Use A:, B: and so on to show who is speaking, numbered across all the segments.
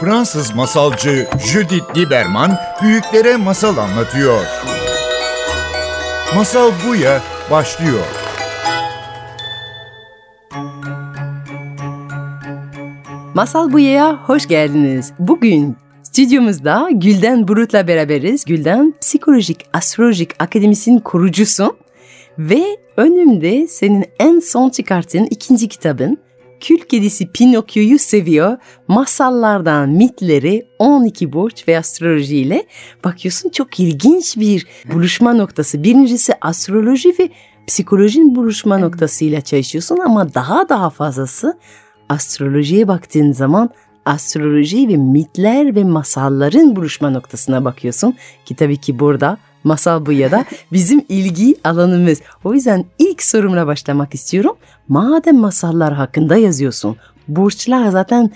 A: Fransız masalcı Judith Lieberman büyüklere masal anlatıyor. Masal Buya başlıyor.
B: Masal Buya'ya hoş geldiniz. Bugün stüdyomuzda Gülden Burut'la beraberiz. Gülden Psikolojik Astrolojik Akademisi'nin kurucusu ve önümde senin en son çıkarttığın ikinci kitabın Kül kedisi Pinokyo'yu seviyor. Masallardan mitleri 12 burç ve astroloji ile bakıyorsun çok ilginç bir buluşma noktası. Birincisi astroloji ve psikolojinin buluşma noktasıyla çalışıyorsun ama daha daha fazlası astrolojiye baktığın zaman astroloji ve mitler ve masalların buluşma noktasına bakıyorsun ki tabii ki burada masal bu ya da bizim ilgi alanımız. O yüzden ilk sorumla başlamak istiyorum. Madem masallar hakkında yazıyorsun, burçlar zaten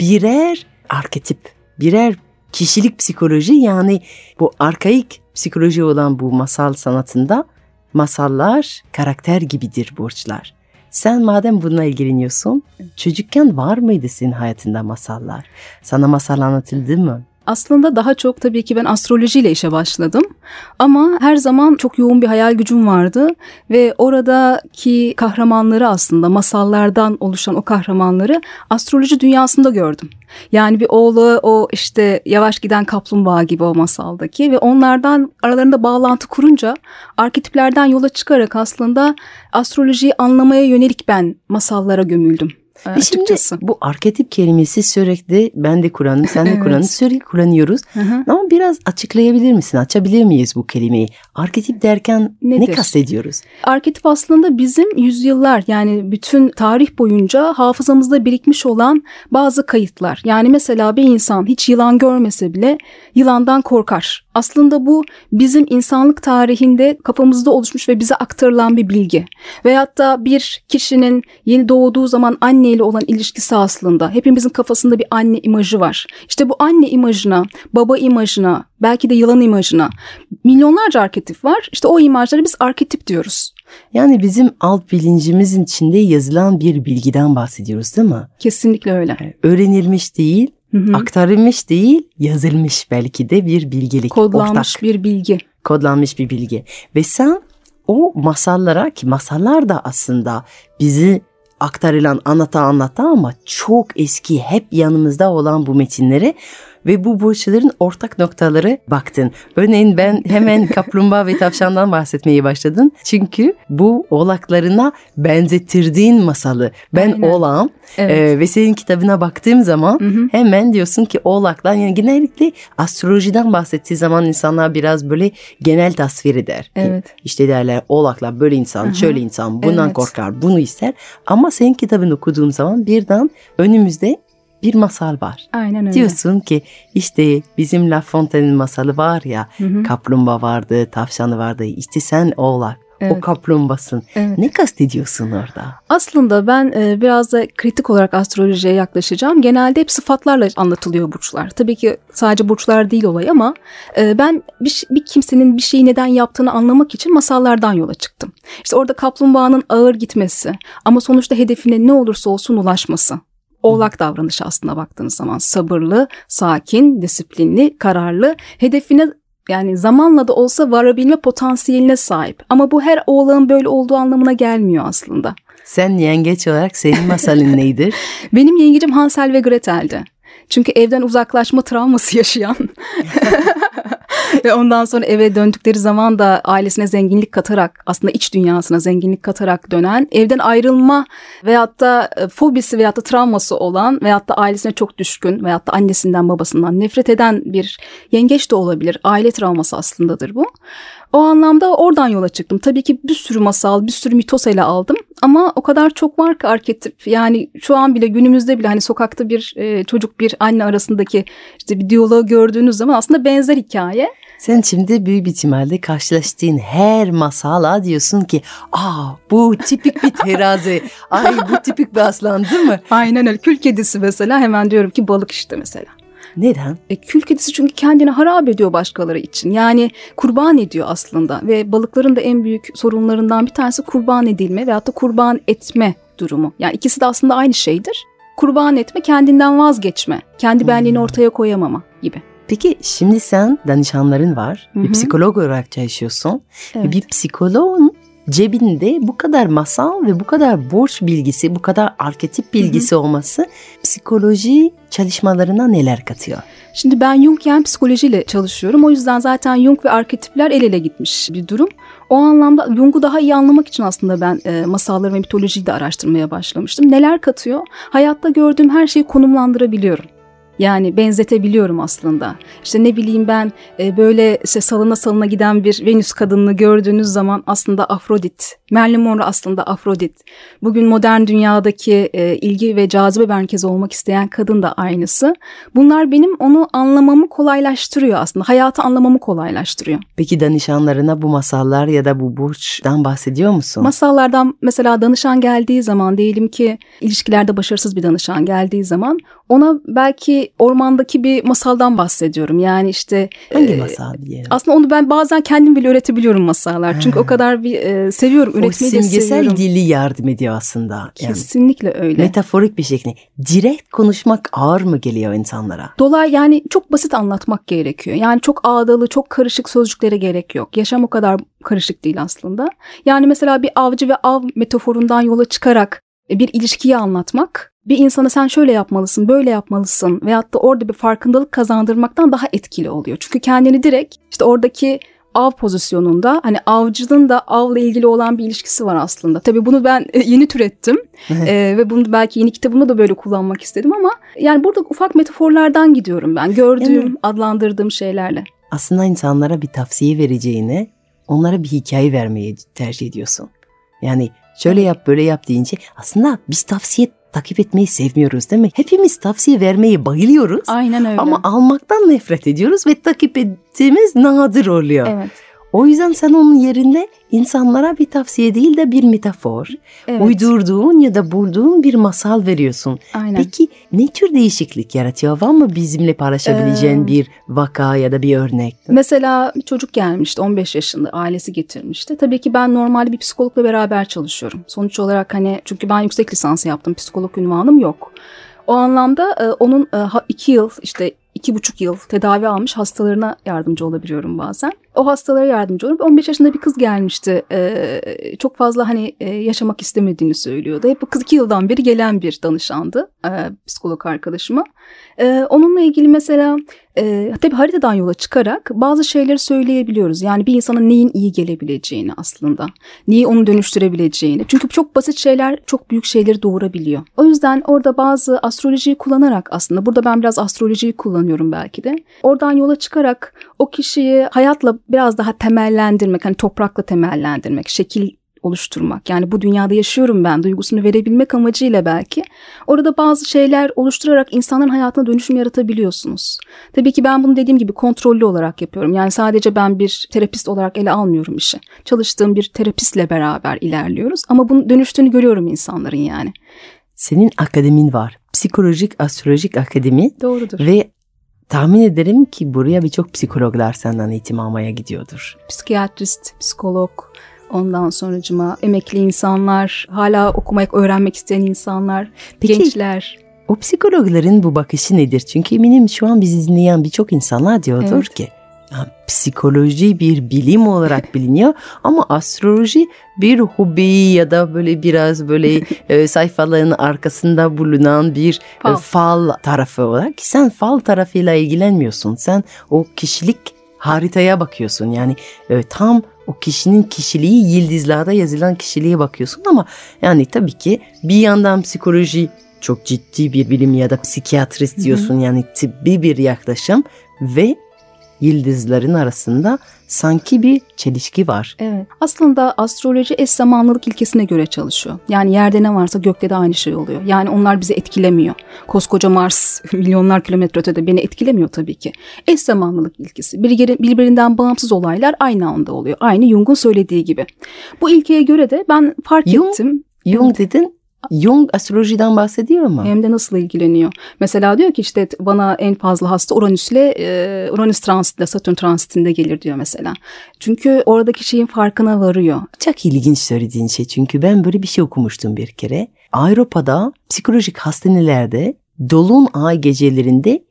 B: birer arketip, birer kişilik psikoloji yani bu arkaik psikoloji olan bu masal sanatında masallar karakter gibidir burçlar. Sen madem bununla ilgileniyorsun, çocukken var mıydı senin hayatında masallar? Sana masal anlatıldı mı?
C: Aslında daha çok tabii ki ben astrolojiyle işe başladım. Ama her zaman çok yoğun bir hayal gücüm vardı ve oradaki kahramanları aslında masallardan oluşan o kahramanları astroloji dünyasında gördüm. Yani bir oğlu o işte yavaş giden kaplumbağa gibi o masaldaki ve onlardan aralarında bağlantı kurunca arketiplerden yola çıkarak aslında astrolojiyi anlamaya yönelik ben masallara gömüldüm.
B: Açıkçası. şimdi bu arketip kelimesi sürekli ben de Kur'an'ı sen de evet. Kur'an'ı sürekli kullanıyoruz. Hı hı. Ama biraz açıklayabilir misin? Açabilir miyiz bu kelimeyi? Arketip derken Nedir? ne kastediyoruz?
C: Arketip aslında bizim yüzyıllar yani bütün tarih boyunca hafızamızda birikmiş olan bazı kayıtlar. Yani mesela bir insan hiç yılan görmese bile yılandan korkar. Aslında bu bizim insanlık tarihinde kafamızda oluşmuş ve bize aktarılan bir bilgi. Veyahut da bir kişinin yeni doğduğu zaman anneyle olan ilişkisi aslında hepimizin kafasında bir anne imajı var. İşte bu anne imajına, baba imajına, belki de yılan imajına milyonlarca arketip var. İşte o imajları biz arketip diyoruz.
B: Yani bizim alt bilincimizin içinde yazılan bir bilgiden bahsediyoruz değil mi?
C: Kesinlikle öyle.
B: Öğrenilmiş değil, Hı hı. Aktarılmış değil, yazılmış belki de bir bilgelik.
C: Kodlanmış ortak. bir bilgi.
B: Kodlanmış bir bilgi. Ve sen o masallara ki masallar da aslında bizi aktarılan anlata anlata ama çok eski hep yanımızda olan bu metinleri ve bu burçların ortak noktaları baktın. Örneğin ben hemen kaplumbağa ve tavşandan bahsetmeye başladın. Çünkü bu oğlaklarına benzetirdiğin masalı. Ben Aynen. oğlağım evet. e, ve senin kitabına baktığım zaman hı hı. hemen diyorsun ki oğlaklar yani genellikle astrolojiden bahsettiği zaman insanlar biraz böyle genel tasvir eder.
C: Evet.
B: İşte derler oğlaklar böyle insan, hı. şöyle insan, bundan evet. korkar, bunu ister. Ama senin kitabını okuduğum zaman birden önümüzde bir masal var.
C: Aynen öyle.
B: Diyorsun ki işte bizim La Fontaine'in masalı var ya hı hı. kaplumbağa vardı, tavşanı vardı. İşte sen oğlak. Evet. O kaplumbasın. Evet. Ne kastediyorsun orada?
C: Aslında ben e, biraz da kritik olarak astrolojiye yaklaşacağım. Genelde hep sıfatlarla anlatılıyor burçlar. Tabii ki sadece burçlar değil olay ama e, ben bir, bir kimsenin bir şeyi neden yaptığını anlamak için masallardan yola çıktım. İşte orada kaplumbağanın ağır gitmesi ama sonuçta hedefine ne olursa olsun ulaşması. Oğlak davranışı aslında baktığınız zaman sabırlı, sakin, disiplinli, kararlı, hedefine yani zamanla da olsa varabilme potansiyeline sahip. Ama bu her oğlağın böyle olduğu anlamına gelmiyor aslında.
B: Sen yengeç olarak senin masalın neydir?
C: Benim yengecim Hansel ve Gretel'di. Çünkü evden uzaklaşma travması yaşayan ve ondan sonra eve döndükleri zaman da ailesine zenginlik katarak aslında iç dünyasına zenginlik katarak dönen evden ayrılma veyahut da e, fobisi veyahut da travması olan veyahut da ailesine çok düşkün veyahut da annesinden babasından nefret eden bir yengeç de olabilir. Aile travması aslındadır bu. O anlamda oradan yola çıktım. Tabii ki bir sürü masal, bir sürü mitos ele aldım. Ama o kadar çok var ki arketip. Yani şu an bile günümüzde bile hani sokakta bir e, çocuk bir anne arasındaki işte bir diyaloğu gördüğünüz zaman aslında benzer hikaye.
B: Sen şimdi büyük bir ihtimalle karşılaştığın her masala diyorsun ki aa bu tipik bir terazi, ay bu tipik bir aslan değil mi?
C: Aynen öyle. Kül kedisi mesela hemen diyorum ki balık işte mesela.
B: Neden?
C: E, kül kedisi çünkü kendini harap ediyor başkaları için. Yani kurban ediyor aslında ve balıkların da en büyük sorunlarından bir tanesi kurban edilme veyahut da kurban etme durumu. Yani ikisi de aslında aynı şeydir. kurban etme, kendinden vazgeçme, kendi benliğini ortaya koyamama gibi.
B: Peki şimdi sen danışanların var.
C: Hı
B: Bir
C: hı.
B: psikolog olarak çalışıyorsun.
C: Evet.
B: Bir psikoloğun cebinde bu kadar masal ve bu kadar borç bilgisi, bu kadar arketip bilgisi olması psikoloji çalışmalarına neler katıyor?
C: Şimdi ben Jungian psikolojiyle çalışıyorum. O yüzden zaten Jung ve arketipler el ele gitmiş bir durum. O anlamda Jung'u daha iyi anlamak için aslında ben e, masalları ve mitolojiyi de araştırmaya başlamıştım. Neler katıyor? Hayatta gördüğüm her şeyi konumlandırabiliyorum. Yani benzetebiliyorum aslında. İşte ne bileyim ben e, böyle işte salına salına giden bir Venüs kadınını gördüğünüz zaman aslında Afrodit. Marilyn Monroe aslında Afrodit. Bugün modern dünyadaki e, ilgi ve cazibe merkezi olmak isteyen kadın da aynısı. Bunlar benim onu anlamamı kolaylaştırıyor aslında. Hayatı anlamamı kolaylaştırıyor.
B: Peki danışanlarına bu masallar ya da bu burçtan bahsediyor musun?
C: Masallardan mesela danışan geldiği zaman diyelim ki ilişkilerde başarısız bir danışan geldiği zaman ona belki ormandaki bir masaldan bahsediyorum. Yani işte
B: Hangi
C: e,
B: masal diyelim?
C: Aslında onu ben bazen kendim bile üretebiliyorum masallar. Çünkü o kadar bir e, seviyorum.
B: o
C: Üretmeyi de
B: simgesel
C: seviyorum.
B: dili yardım ediyor aslında. Yani
C: Kesinlikle öyle.
B: metaforik bir şekilde. Direkt konuşmak ağır mı geliyor insanlara?
C: Dolay yani çok basit anlatmak gerekiyor. Yani çok ağdalı, çok karışık sözcüklere gerek yok. Yaşam o kadar karışık değil aslında. Yani mesela bir avcı ve av metaforundan yola çıkarak bir ilişkiyi anlatmak bir insana sen şöyle yapmalısın, böyle yapmalısın veyahut da orada bir farkındalık kazandırmaktan daha etkili oluyor. Çünkü kendini direkt işte oradaki av pozisyonunda hani avcının da avla ilgili olan bir ilişkisi var aslında. Tabii bunu ben yeni türettim Ee, ve bunu belki yeni kitabımda da böyle kullanmak istedim ama yani burada ufak metaforlardan gidiyorum ben gördüğüm,
B: Yani-
C: adlandırdığım şeylerle.
B: Aslında insanlara bir tavsiye vereceğine onlara bir hikaye vermeyi tercih ediyorsun. Yani şöyle yap böyle yap deyince aslında biz tavsiye takip etmeyi sevmiyoruz değil mi? Hepimiz tavsiye vermeyi bayılıyoruz.
C: Aynen öyle.
B: Ama almaktan nefret ediyoruz ve takip ettiğimiz nadir oluyor.
C: evet.
B: O yüzden sen onun yerinde insanlara bir tavsiye değil de bir metafor,
C: Evet.
B: uydurduğun ya da bulduğun bir masal veriyorsun.
C: Aynen.
B: Peki ne tür değişiklik yaratıyor? Var mı bizimle paylaşabileceğin
C: Ee,
B: bir vaka ya da bir örnek?
C: Mesela çocuk gelmişti 15 yaşında ailesi getirmişti. Tabii ki ben normalde bir psikologla beraber çalışıyorum. Sonuç olarak hani çünkü ben yüksek lisans yaptım psikolog ünvanım yok. O anlamda e, onun e, iki yıl işte iki buçuk yıl tedavi almış hastalarına yardımcı olabiliyorum bazen. O hastalara yardımcı oluyorum. 15 yaşında bir kız gelmişti. E, çok fazla hani e, yaşamak istemediğini söylüyordu. Hep bu kız iki yıldan beri gelen bir danışandı e, psikolog arkadaşıma. E, onunla ilgili mesela e, tabii haritadan yola çıkarak bazı şeyleri söyleyebiliyoruz. Yani bir insana neyin iyi gelebileceğini aslında. Neyi onu dönüştürebileceğini. Çünkü çok basit şeyler çok büyük şeyleri doğurabiliyor. O yüzden orada bazı astrolojiyi kullanarak aslında burada ben biraz astrolojiyi kullanıyorum belki de. Oradan yola çıkarak o kişiyi hayatla biraz daha temellendirmek, hani toprakla temellendirmek, şekil oluşturmak. Yani bu dünyada yaşıyorum ben duygusunu verebilmek amacıyla belki orada bazı şeyler oluşturarak insanların hayatına dönüşüm yaratabiliyorsunuz. Tabii ki ben bunu dediğim gibi kontrollü olarak yapıyorum. Yani sadece ben bir terapist olarak ele almıyorum işi. Çalıştığım bir terapistle beraber ilerliyoruz ama bunun dönüştüğünü görüyorum insanların yani.
B: Senin akademin var. Psikolojik Astrolojik Akademi
C: Doğrudur.
B: ve tahmin ederim ki buraya birçok psikologlar senden eğitim almaya gidiyordur.
C: Psikiyatrist, psikolog, ondan sonracıma emekli insanlar, hala okumak, öğrenmek isteyen insanlar,
B: Peki
C: gençler.
B: o psikologların bu bakışı nedir? Çünkü eminim şu an bizi dinleyen birçok insanlar diyordur
C: Evet.
B: ki "Ya, psikoloji bir bilim olarak biliniyor ama astroloji bir hobi ya da böyle biraz böyle e, sayfaların arkasında bulunan bir e,
C: Fal.
B: fal tarafı olarak sen fal tarafıyla ilgilenmiyorsun. Sen o kişilik haritaya bakıyorsun. Yani e, tam o kişinin kişiliği yıldızlarda yazılan kişiliğe bakıyorsun ama yani tabii ki bir yandan psikoloji çok ciddi bir bilim ya da psikiyatrist diyorsun yani tıbbi bir yaklaşım ve yıldızların arasında sanki bir çelişki var.
C: Evet. Aslında astroloji eş zamanlılık ilkesine göre çalışıyor. Yani yerde ne varsa gökte de aynı şey oluyor. Yani onlar bizi etkilemiyor. Koskoca Mars milyonlar kilometre ötede beni etkilemiyor tabii ki. Eş zamanlılık ilkesi. Birbiri- Birbirinden bağımsız olaylar aynı anda oluyor. Aynı Jung'un söylediği gibi. Bu ilkeye göre de ben fark
B: Jung-
C: ettim.
B: Jung dedin, Jung astrolojiden bahsediyor mu?
C: Hem de nasıl ilgileniyor. Mesela diyor ki işte bana en fazla hasta Uranüs'le e, Uranüs transitle Satürn transitinde gelir diyor mesela. Çünkü oradaki şeyin farkına varıyor.
B: Çok ilginç söylediğin şey çünkü ben böyle bir şey okumuştum bir kere. Avrupa'da psikolojik hastanelerde dolunay gecelerinde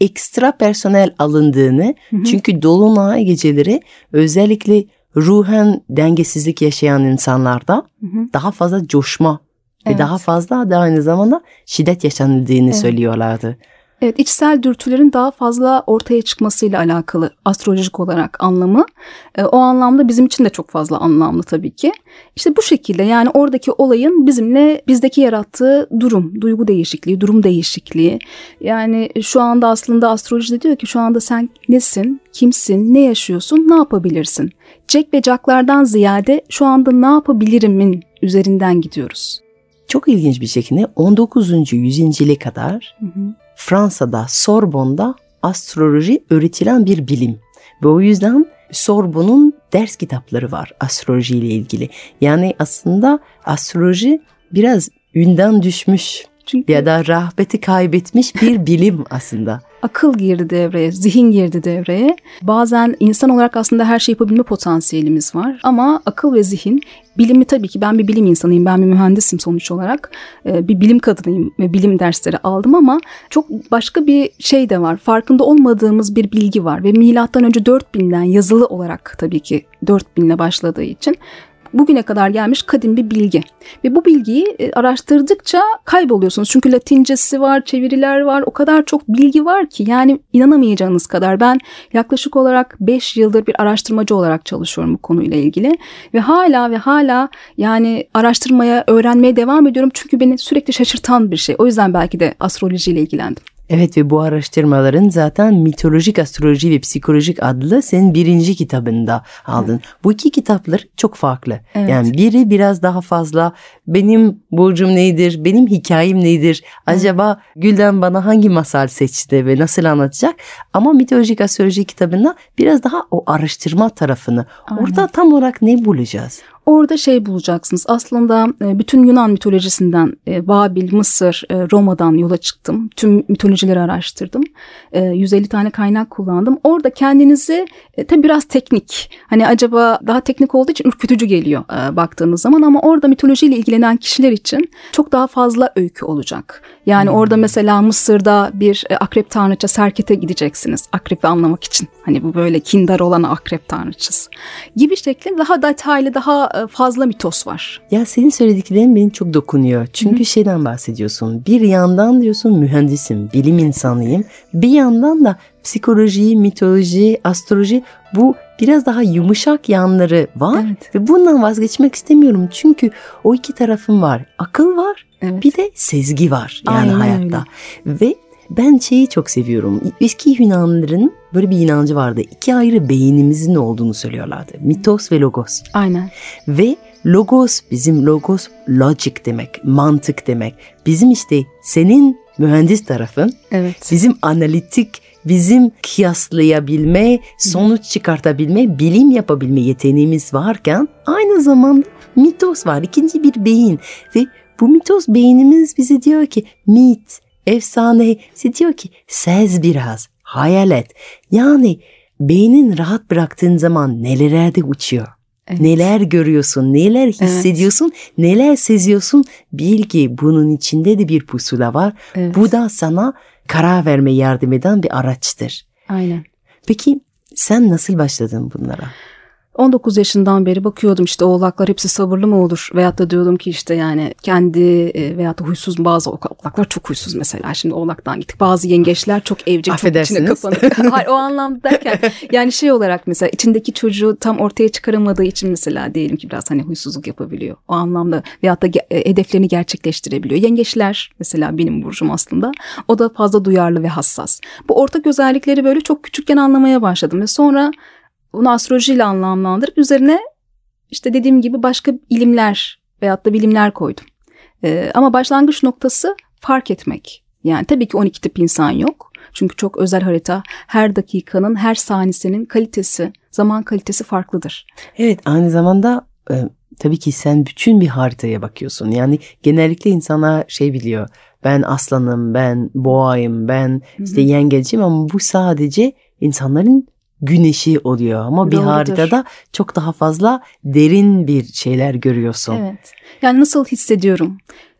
B: ekstra personel alındığını
C: Hı hı.
B: çünkü dolunay geceleri özellikle ruhen dengesizlik yaşayan insanlarda
C: Hı hı.
B: daha fazla coşma ve
C: Evet.
B: daha fazla da aynı zamanda şiddet yaşanıldığını
C: Evet.
B: söylüyorlardı.
C: Evet, içsel dürtülerin daha fazla ortaya çıkmasıyla alakalı astrolojik olarak anlamı. E, o anlamda bizim için de çok fazla anlamlı tabii ki. İşte bu şekilde yani oradaki olayın bizimle bizdeki yarattığı durum, duygu değişikliği, durum değişikliği. Yani şu anda aslında astrolojide diyor ki şu anda sen nesin, kimsin, ne yaşıyorsun, ne yapabilirsin? Jack ve Jack'lardan ziyade şu anda ne yapabilirimin üzerinden gidiyoruz.
B: Çok ilginç bir şekilde 19. yüzyıla kadar
C: Hı hı.
B: Fransa'da Sorbonne'da astroloji öğretilen bir bilim. Ve o yüzden Sorbonne'un ders kitapları var astroloji ile ilgili. Yani aslında astroloji biraz ünden düşmüş
C: Çünkü
B: ya da rahbeti kaybetmiş bir bilim aslında.
C: akıl girdi devreye, zihin girdi devreye. Bazen insan olarak aslında her şey yapabilme potansiyelimiz var. Ama akıl ve zihin, bilimi tabii ki ben bir bilim insanıyım, ben bir mühendisim sonuç olarak. Ee, Bir bilim kadınıyım ve bilim dersleri aldım ama çok başka bir şey de var. Farkında olmadığımız bir bilgi var ve milattan önce 4000'den yazılı olarak tabii ki 4000 ile başladığı için bugüne kadar gelmiş kadim bir bilgi. Ve bu bilgiyi e, araştırdıkça kayboluyorsunuz. Çünkü latincesi var, çeviriler var, o kadar çok bilgi var ki yani inanamayacağınız kadar. Ben yaklaşık olarak 5 yıldır bir araştırmacı olarak çalışıyorum bu konuyla ilgili. Ve hala ve hala yani araştırmaya, öğrenmeye devam ediyorum. Çünkü beni sürekli şaşırtan bir şey. O yüzden belki de astrolojiyle ilgilendim.
B: Evet ve bu araştırmaların zaten mitolojik astroloji ve psikolojik adlı senin birinci kitabında aldın. Bu iki kitaplar çok farklı.
C: Evet.
B: Yani biri biraz daha fazla benim burcum nedir, benim hikayem nedir, acaba Gülden bana hangi masal seçti ve nasıl anlatacak? Ama mitolojik astroloji kitabında biraz daha o araştırma tarafını.
C: Aynen.
B: Orada tam olarak ne bulacağız?
C: Orada şey bulacaksınız. Aslında e, bütün Yunan mitolojisinden e, Babil, Mısır, e, Roma'dan yola çıktım. Tüm mitolojileri araştırdım. E, 150 tane kaynak kullandım. Orada kendinizi tabii biraz teknik. Hani acaba daha teknik olduğu için ürkütücü geliyor baktığınız zaman ama orada mitolojiyle ilgilenen kişiler için çok daha fazla öykü olacak. Yani orada mesela Mısır'da bir akrep tanrıça Serket'e gideceksiniz. Akrepi anlamak için. Hani bu böyle kindar olan akrep tanrıçası gibi şekli daha detaylı, daha fazla mitos var.
B: Ya senin söylediklerin beni çok dokunuyor. Çünkü şeyden bahsediyorsun. Bir yandan diyorsun mühendisim, bilim insanıyım. Bir yandan da psikoloji, mitoloji, astroloji bu biraz daha yumuşak yanları var.
C: Evet.
B: Ve bundan vazgeçmek istemiyorum. Çünkü o iki tarafım var. Akıl var,
C: Evet.
B: bir de sezgi var yani
C: Aynen
B: hayatta. Ve ben şeyi çok seviyorum. Eski Yunanlıların böyle bir inancı vardı. İki ayrı beynimizin olduğunu söylüyorlardı. Mitos ve logos.
C: Aynen.
B: Ve logos bizim logos logic demek, mantık demek. Bizim işte senin mühendis tarafın,
C: Evet.
B: bizim analitik, bizim kıyaslayabilme, sonuç çıkartabilme, bilim yapabilme yeteneğimiz varken aynı zamanda mitos var, ikinci bir beyin. Ve bu mitos beynimiz bize diyor ki mit, efsane, bize diyor ki sez biraz, hayal et. Yani beynin rahat bıraktığın zaman nelerde uçuyor.
C: Evet.
B: Neler görüyorsun, neler hissediyorsun, neler seziyorsun. Bil ki bunun içinde de bir pusula var.
C: Evet.
B: Bu da sana karar verme yardım eden bir araçtır.
C: Aynen.
B: Peki sen nasıl başladın bunlara?
C: 19 yaşından beri bakıyordum işte oğlaklar hepsi sabırlı mı olur? Veyahut da diyordum ki işte yani kendi e, veyahut da huysuz bazı oğlaklar çok huysuz mesela. Şimdi oğlaktan gittik. Bazı yengeçler çok evcil, çok içine kapanık. Hayır o anlamda derken yani şey olarak mesela içindeki çocuğu tam ortaya çıkaramadığı için mesela diyelim ki biraz hani huysuzluk yapabiliyor. O anlamda veyahut da e, hedeflerini gerçekleştirebiliyor. Yengeçler mesela benim burcum aslında. O da fazla duyarlı ve hassas. Bu ortak özellikleri böyle çok küçükken anlamaya başladım ve sonra bunu astrolojiyle anlamlandırıp üzerine işte dediğim gibi başka ilimler veyahut da bilimler koydum. Ee, ama başlangıç noktası fark etmek. Yani tabii ki 12 tip insan yok. Çünkü çok özel harita her dakikanın, her saniyenin kalitesi, zaman kalitesi farklıdır.
B: Evet aynı zamanda e, tabii ki sen bütün bir haritaya bakıyorsun. Yani genellikle insanlar şey biliyor. Ben aslanım, ben boğayım, ben işte yengecim ama bu sadece insanların güneşi oluyor. Ama bir
C: Doğrudur.
B: haritada çok daha fazla derin bir şeyler görüyorsun.
C: Evet. Yani nasıl hissediyorum?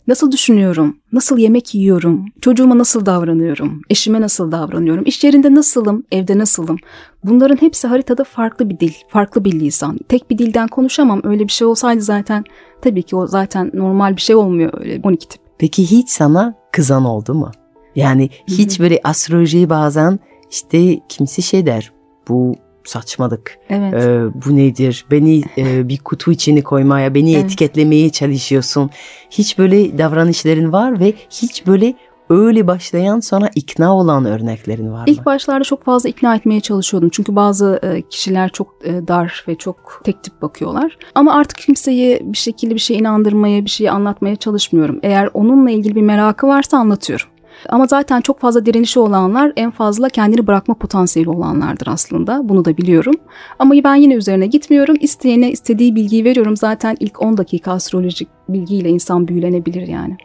C: Nasıl düşünüyorum? Nasıl yemek yiyorum? Çocuğuma nasıl davranıyorum? Eşime nasıl davranıyorum? İş yerinde nasılım? Evde nasılım? Bunların hepsi haritada farklı bir dil, farklı bir lisan. Tek bir dilden konuşamam. Öyle bir şey olsaydı zaten tabii ki o zaten normal bir şey olmuyor öyle 12 tip.
B: Peki hiç sana kızan oldu mu? Yani hiç böyle astrolojiyi bazen işte kimse şey der. Bu saçmalık.
C: Evet.
B: Ee, bu nedir? Beni e, bir kutu içine koymaya, beni
C: Evet.
B: etiketlemeye çalışıyorsun. Hiç böyle davranışların var ve hiç böyle öyle başlayan sonra ikna olan örneklerin var mı?
C: İlk başlarda çok fazla ikna etmeye çalışıyordum. Çünkü bazı e, kişiler çok e, dar ve çok tek tip bakıyorlar. Ama artık kimseyi bir şekilde bir şeye inandırmaya, bir şeyi anlatmaya çalışmıyorum. Eğer onunla ilgili bir merakı varsa anlatıyorum. Ama zaten çok fazla direnişi olanlar en fazla kendini bırakma potansiyeli olanlardır aslında. Bunu da biliyorum. Ama ben yine üzerine gitmiyorum. İsteyene istediği bilgiyi veriyorum. Zaten ilk 10 dakika astrolojik bilgiyle insan büyülenebilir yani.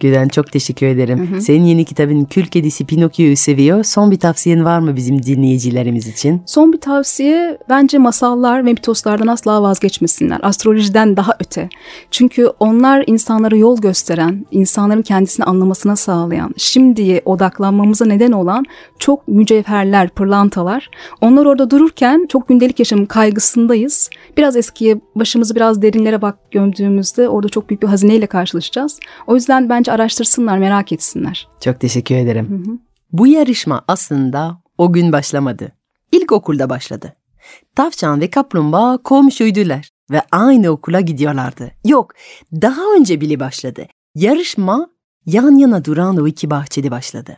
B: Gülen çok teşekkür ederim.
C: Hı hı.
B: Senin yeni kitabın Kül Kedisi Pinokyo'yu seviyor. Son bir tavsiyen var mı bizim dinleyicilerimiz için?
C: Son bir tavsiye bence masallar ve mitoslardan asla vazgeçmesinler. Astrolojiden daha öte. Çünkü onlar insanlara yol gösteren, insanların kendisini anlamasına sağlayan, şimdiye odaklanmamıza neden olan çok mücevherler, pırlantalar. Onlar orada dururken çok gündelik yaşamın kaygısındayız. Biraz eskiye, başımızı biraz derinlere bak gömdüğümüzde orada çok büyük bir hazineyle karşılaşacağız. O yüzden bence araştırsınlar, merak etsinler.
B: Çok teşekkür ederim.
C: Hı hı.
B: Bu yarışma aslında o gün başlamadı. İlkokulda başladı. Tavşan ve kaplumbağa komşuydular ve aynı okula gidiyorlardı. Yok, daha önce bile başladı. Yarışma yan yana duran o iki bahçede başladı.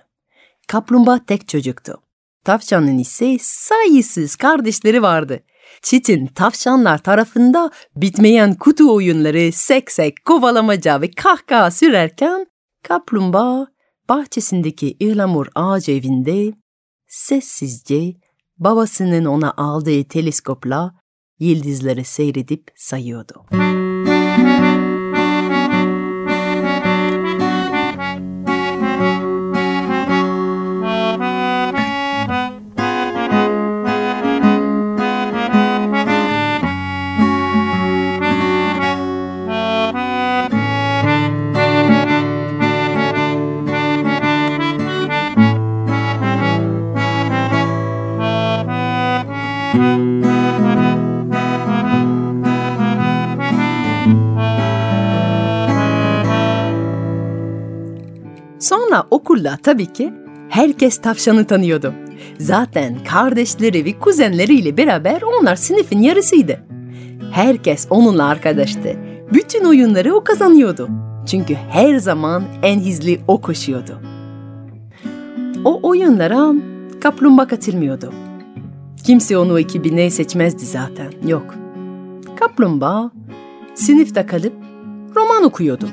B: Kaplumbağa tek çocuktu. Tavşanın ise sayısız kardeşleri vardı. Çitin tavşanlar tarafında bitmeyen kutu oyunları, seksek, kovalamaca ve kahkaha sürerken kaplumbağa bahçesindeki ıhlamur ağacı evinde sessizce babasının ona aldığı teleskopla yıldızları seyredip sayıyordu. Sonra okulda tabii ki herkes tavşanı tanıyordu. Zaten kardeşleri ve kuzenleriyle beraber onlar sınıfın yarısıydı. Herkes onunla arkadaştı. Bütün oyunları o kazanıyordu. Çünkü her zaman en hızlı o koşuyordu. O oyunlara kaplumbağa katılmıyordu. Kimse onu ekibine seçmezdi zaten. Yok. Kaplumbağa sınıfta kalıp roman okuyordu.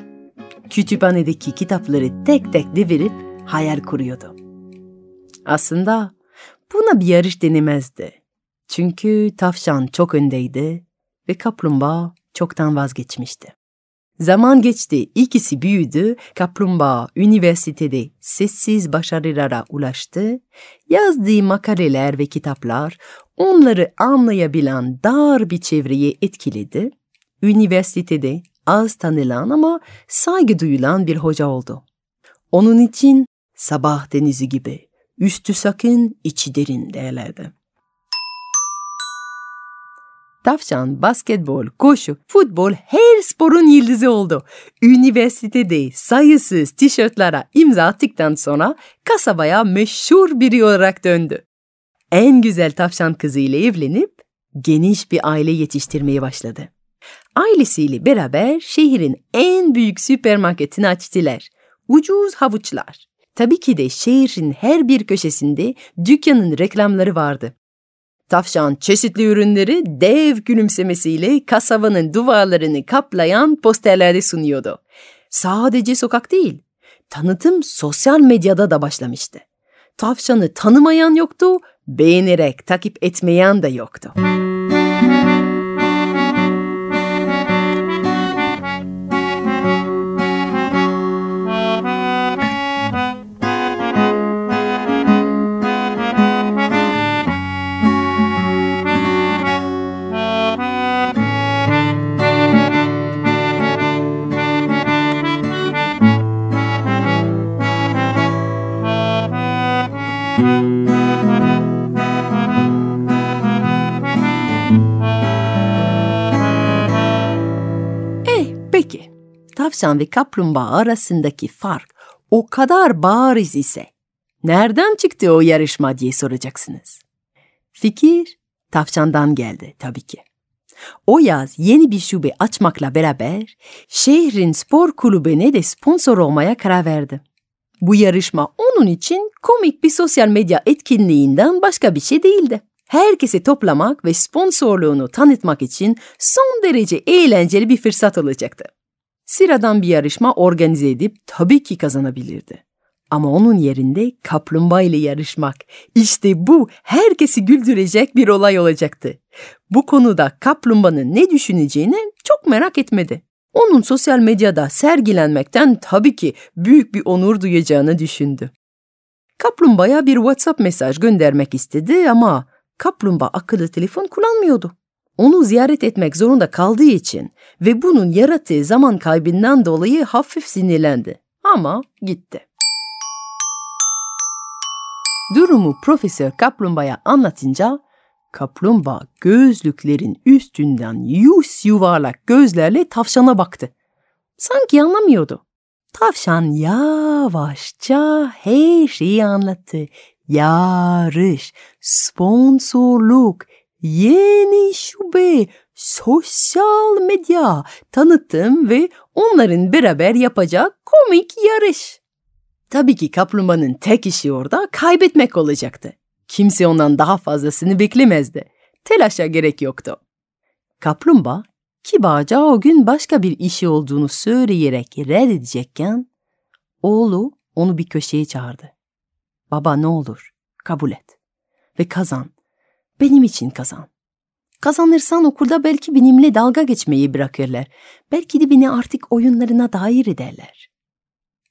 B: Kütüphanedeki kitapları tek tek devirip hayal kuruyordu. Aslında buna bir yarış denemezdi. Çünkü tavşan çok öndeydi ve kaplumbağa çoktan vazgeçmişti. Zaman geçti, ikisi büyüdü, kaplumbağa üniversitede sessiz başarılara ulaştı, yazdığı makaleler ve kitaplar onları anlayabilen dar bir çevreyi etkiledi. Üniversitede az tanılan ama saygı duyulan bir hoca oldu. Onun için sabah denizi gibi, üstü sakın, içi derin derlerdi. Tavşan, basketbol, koşu, futbol her sporun yıldızı oldu. Üniversitede sayısız tişörtlere imza attıktan sonra kasabaya meşhur biri olarak döndü. En güzel tavşan kızıyla evlenip geniş bir aile yetiştirmeye başladı. Ailesiyle beraber şehrin en büyük süpermarketini açtılar. Ucuz havuçlar. Tabii ki de şehrin her bir köşesinde dükkanın reklamları vardı. Tavşan çeşitli ürünleri dev gülümsemesiyle kasabanın duvarlarını kaplayan posterlerde sunuyordu. Sadece sokak değil, tanıtım sosyal medyada da başlamıştı. Tavşanı tanımayan yoktu, beğenerek takip etmeyen de yoktu. Tavşan ve kaplumbağa arasındaki fark o kadar bariz ise nereden çıktı o yarışma diye soracaksınız. Fikir tavşandan geldi tabii ki. O yaz yeni bir şube açmakla beraber şehrin spor kulübüne de sponsor olmaya karar verdi. Bu yarışma onun için komik bir sosyal medya etkinliğinden başka bir şey değildi. Herkesi toplamak ve sponsorluğunu tanıtmak için son derece eğlenceli bir fırsat olacaktı. Sıradan bir yarışma organize edip tabii ki kazanabilirdi. Ama onun yerinde kaplumbağa ile yarışmak, işte bu herkesi güldürecek bir olay olacaktı. Bu konuda kaplumbağanın ne düşüneceğini çok merak etmedi. Onun sosyal medyada sergilenmekten tabii ki büyük bir onur duyacağını düşündü. Kaplumbağaya bir WhatsApp mesaj göndermek istedi ama kaplumbağa akıllı telefon kullanmıyordu. Onu ziyaret etmek zorunda kaldığı için ve bunun yarattığı zaman kaybından dolayı hafif sinirlendi. Ama gitti. Durumu Profesör Kaplumbağa'ya anlatınca kaplumbağa gözlüklerin üstünden yüz yuvarlak gözlerle tavşana baktı. Sanki anlamıyordu. Tavşan yavaşça her şeyi anlattı. Yarış, sponsorluk, yeni şube, sosyal medya, tanıtım ve onların beraber yapacağı komik yarış. Tabii ki kaplumbağanın tek işi orada kaybetmek olacaktı. Kimse ondan daha fazlasını beklemezdi. Telaşa gerek yoktu. Kaplumbağa kibarca o gün başka bir işi olduğunu söyleyerek reddedecekken oğlu onu bir köşeye çağırdı. Baba ne olur kabul et ve kazan. Benim için kazan. Kazanırsan okulda belki benimle dalga geçmeyi bırakırlar. Belki de beni artık oyunlarına dair ederler.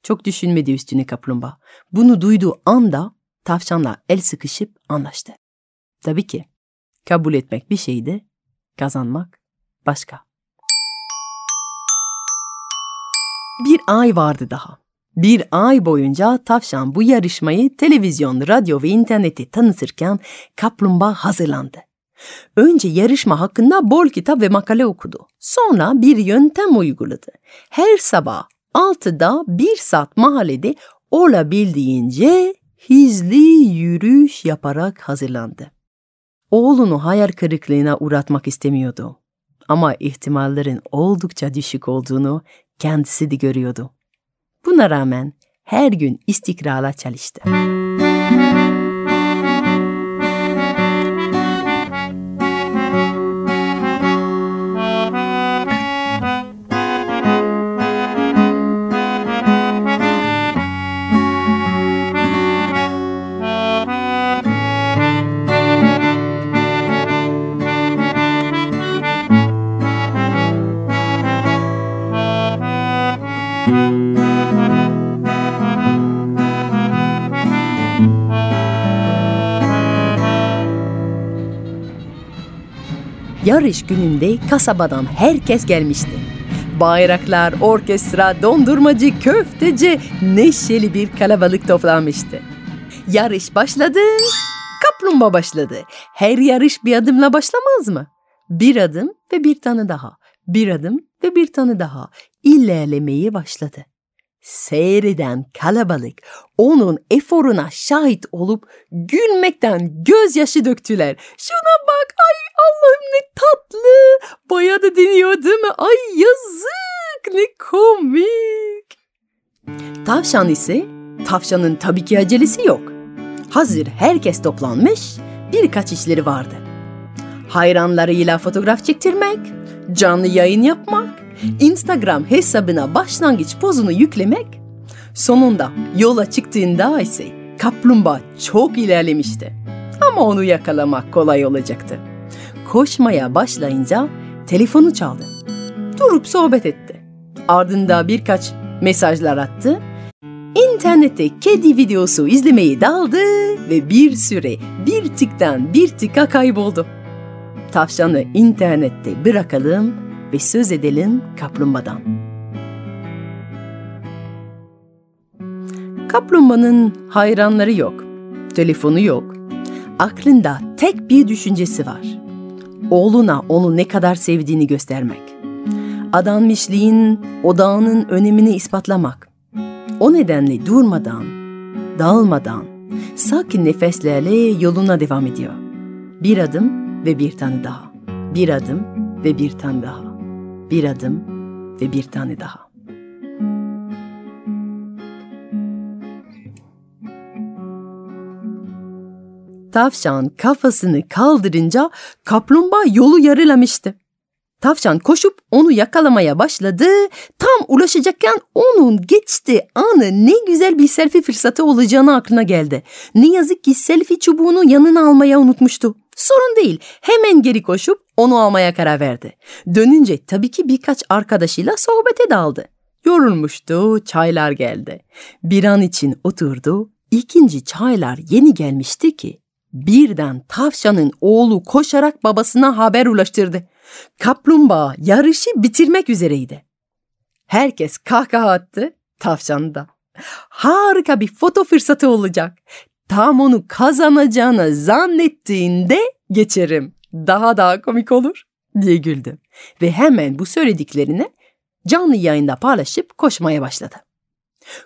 B: Çok düşünmedi üstüne kaplumbağa. Bunu duyduğu anda tavşanla el sıkışıp anlaştı. Tabii ki kabul etmek bir şeydi, kazanmak başka. Bir ay vardı daha. Bir ay boyunca tavşan bu yarışmayı televizyon, radyo ve interneti tanıtırken kaplumbağa hazırlandı. Önce yarışma hakkında bol kitap ve makale okudu. Sonra bir yöntem uyguladı. Her sabah 6'da bir saat mahallede olabildiğince hizli yürüyüş yaparak hazırlandı. Oğlunu hayal kırıklığına uğratmak istemiyordu. Ama ihtimallerin oldukça düşük olduğunu kendisi de görüyordu. Buna rağmen her gün istikrarla çalıştı. Yarış gününde kasabadan herkes gelmişti. Bayraklar, orkestra, dondurmacı, köfteci, neşeli bir kalabalık toplanmıştı. Yarış başladı, kaplumbağa başladı. Her yarış bir adımla başlamaz mı? Bir adım ve bir tane daha, bir adım ve bir tane daha ilerlemeye başladı. Seyreden kalabalık onun eforuna şahit olup gülmekten gözyaşı döktüler. Şuna bak ay Allah'ım ne tatlı. Bayağı da dinliyor değil mi? Ay yazık ne komik. Tavşan ise tavşanın tabii ki acelesi yok. Hazır herkes toplanmış birkaç işleri vardı. Hayranlarıyla fotoğraf çektirmek, canlı yayın yapmak, Instagram hesabına başlangıç pozunu yüklemek, sonunda yola çıktığında ise kaplumbağa çok ilerlemişti. Ama onu yakalamak kolay olacaktı. Koşmaya başlayınca telefonu çaldı. Durup sohbet etti. Ardında birkaç mesajlar attı. İnternette kedi videosu izlemeyi daldı ve bir süre bir tıktan bir tıka kayboldu. Tavşanı internette bırakalım ve söz edelim kaplumbağadan. Kaplumbağanın hayranları yok. telefonu yok. Aklında tek bir düşüncesi var. Oğluna onu ne kadar sevdiğini göstermek. Adanmışlığın, odağının önemini ispatlamak. O nedenle durmadan, dağılmadan, sakin nefeslerle yoluna devam ediyor. Bir adım ve bir tane daha. Bir adım ve bir tane daha. Bir adım ve bir tane daha. Tavşan kafasını kaldırınca kaplumbağa yolu yarılamıştı. Tavşan koşup onu yakalamaya başladı. Tam ulaşacakken onun geçti anı ne güzel bir selfie fırsatı olacağını aklına geldi. Ne yazık ki selfie çubuğunu yanına almaya unutmuştu. Sorun değil. Hemen geri koşup onu almaya karar verdi. Dönünce tabii ki birkaç arkadaşıyla sohbete daldı. Yorulmuştu, çaylar geldi. Bir an için oturdu. İkinci çaylar yeni gelmişti ki birden tavşanın oğlu koşarak babasına haber ulaştırdı. Kaplumbağa yarışı bitirmek üzereydi. Herkes kahkaha attı, tavşan da. Harika bir foto fırsatı olacak. Tam onu kazanacağını zannettiğinde geçerim. Daha daha komik olur diye güldü. Ve hemen bu söylediklerini canlı yayında paylaşıp koşmaya başladı.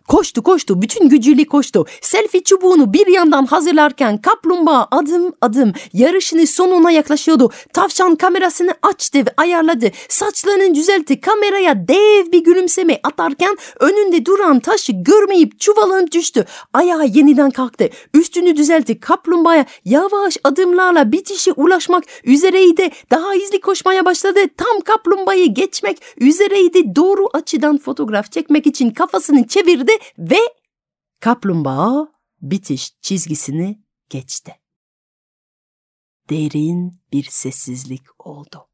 B: Koştu koştu bütün gücüyle koştu. Selfie çubuğunu bir yandan hazırlarken kaplumbağa adım adım yarışını sonuna yaklaşıyordu. Tavşan kamerasını açtı ve ayarladı. Saçlarını düzeltti. Kameraya dev bir gülümseme atarken önünde duran taşı görmeyip çuvalanıp düştü. Ayağa yeniden kalktı. Üstünü düzeltti. Kaplumbağaya yavaş adımlarla bitişe ulaşmak üzereydi. Daha hızlı koşmaya başladı. Tam kaplumbağayı geçmek üzereydi. Doğru açıdan fotoğraf çekmek için kafasını çevirdi çevirdi ve kaplumbağa bitiş çizgisini geçti. Derin bir sessizlik oldu.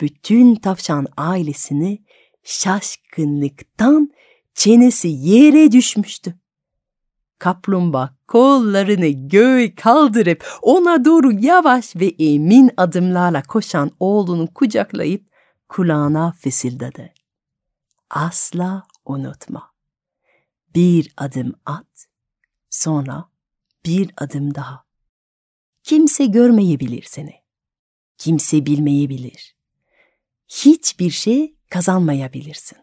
B: Bütün tavşan ailesini şaşkınlıktan çenesi yere düşmüştü. Kaplumbağa kollarını göğe kaldırıp ona doğru yavaş ve emin adımlarla koşan oğlunu kucaklayıp kulağına fısıldadı. Asla unutma. Bir adım at, sonra bir adım daha. Kimse görmeyebilir seni. Kimse bilmeyebilir. Hiçbir şey kazanmayabilirsin.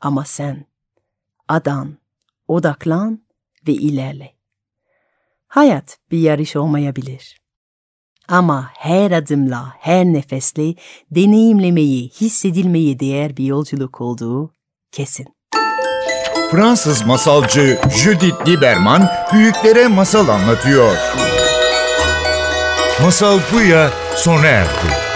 B: Ama sen adan, odaklan ve ilerle. Hayat bir yarış olmayabilir. Ama her adımla, her nefesle deneyimlemeyi, hissedilmeyi değer bir yolculuk olduğu kesin.
A: Fransız masalcı Judith Lieberman büyüklere masal anlatıyor. Masal Buya sona erdi.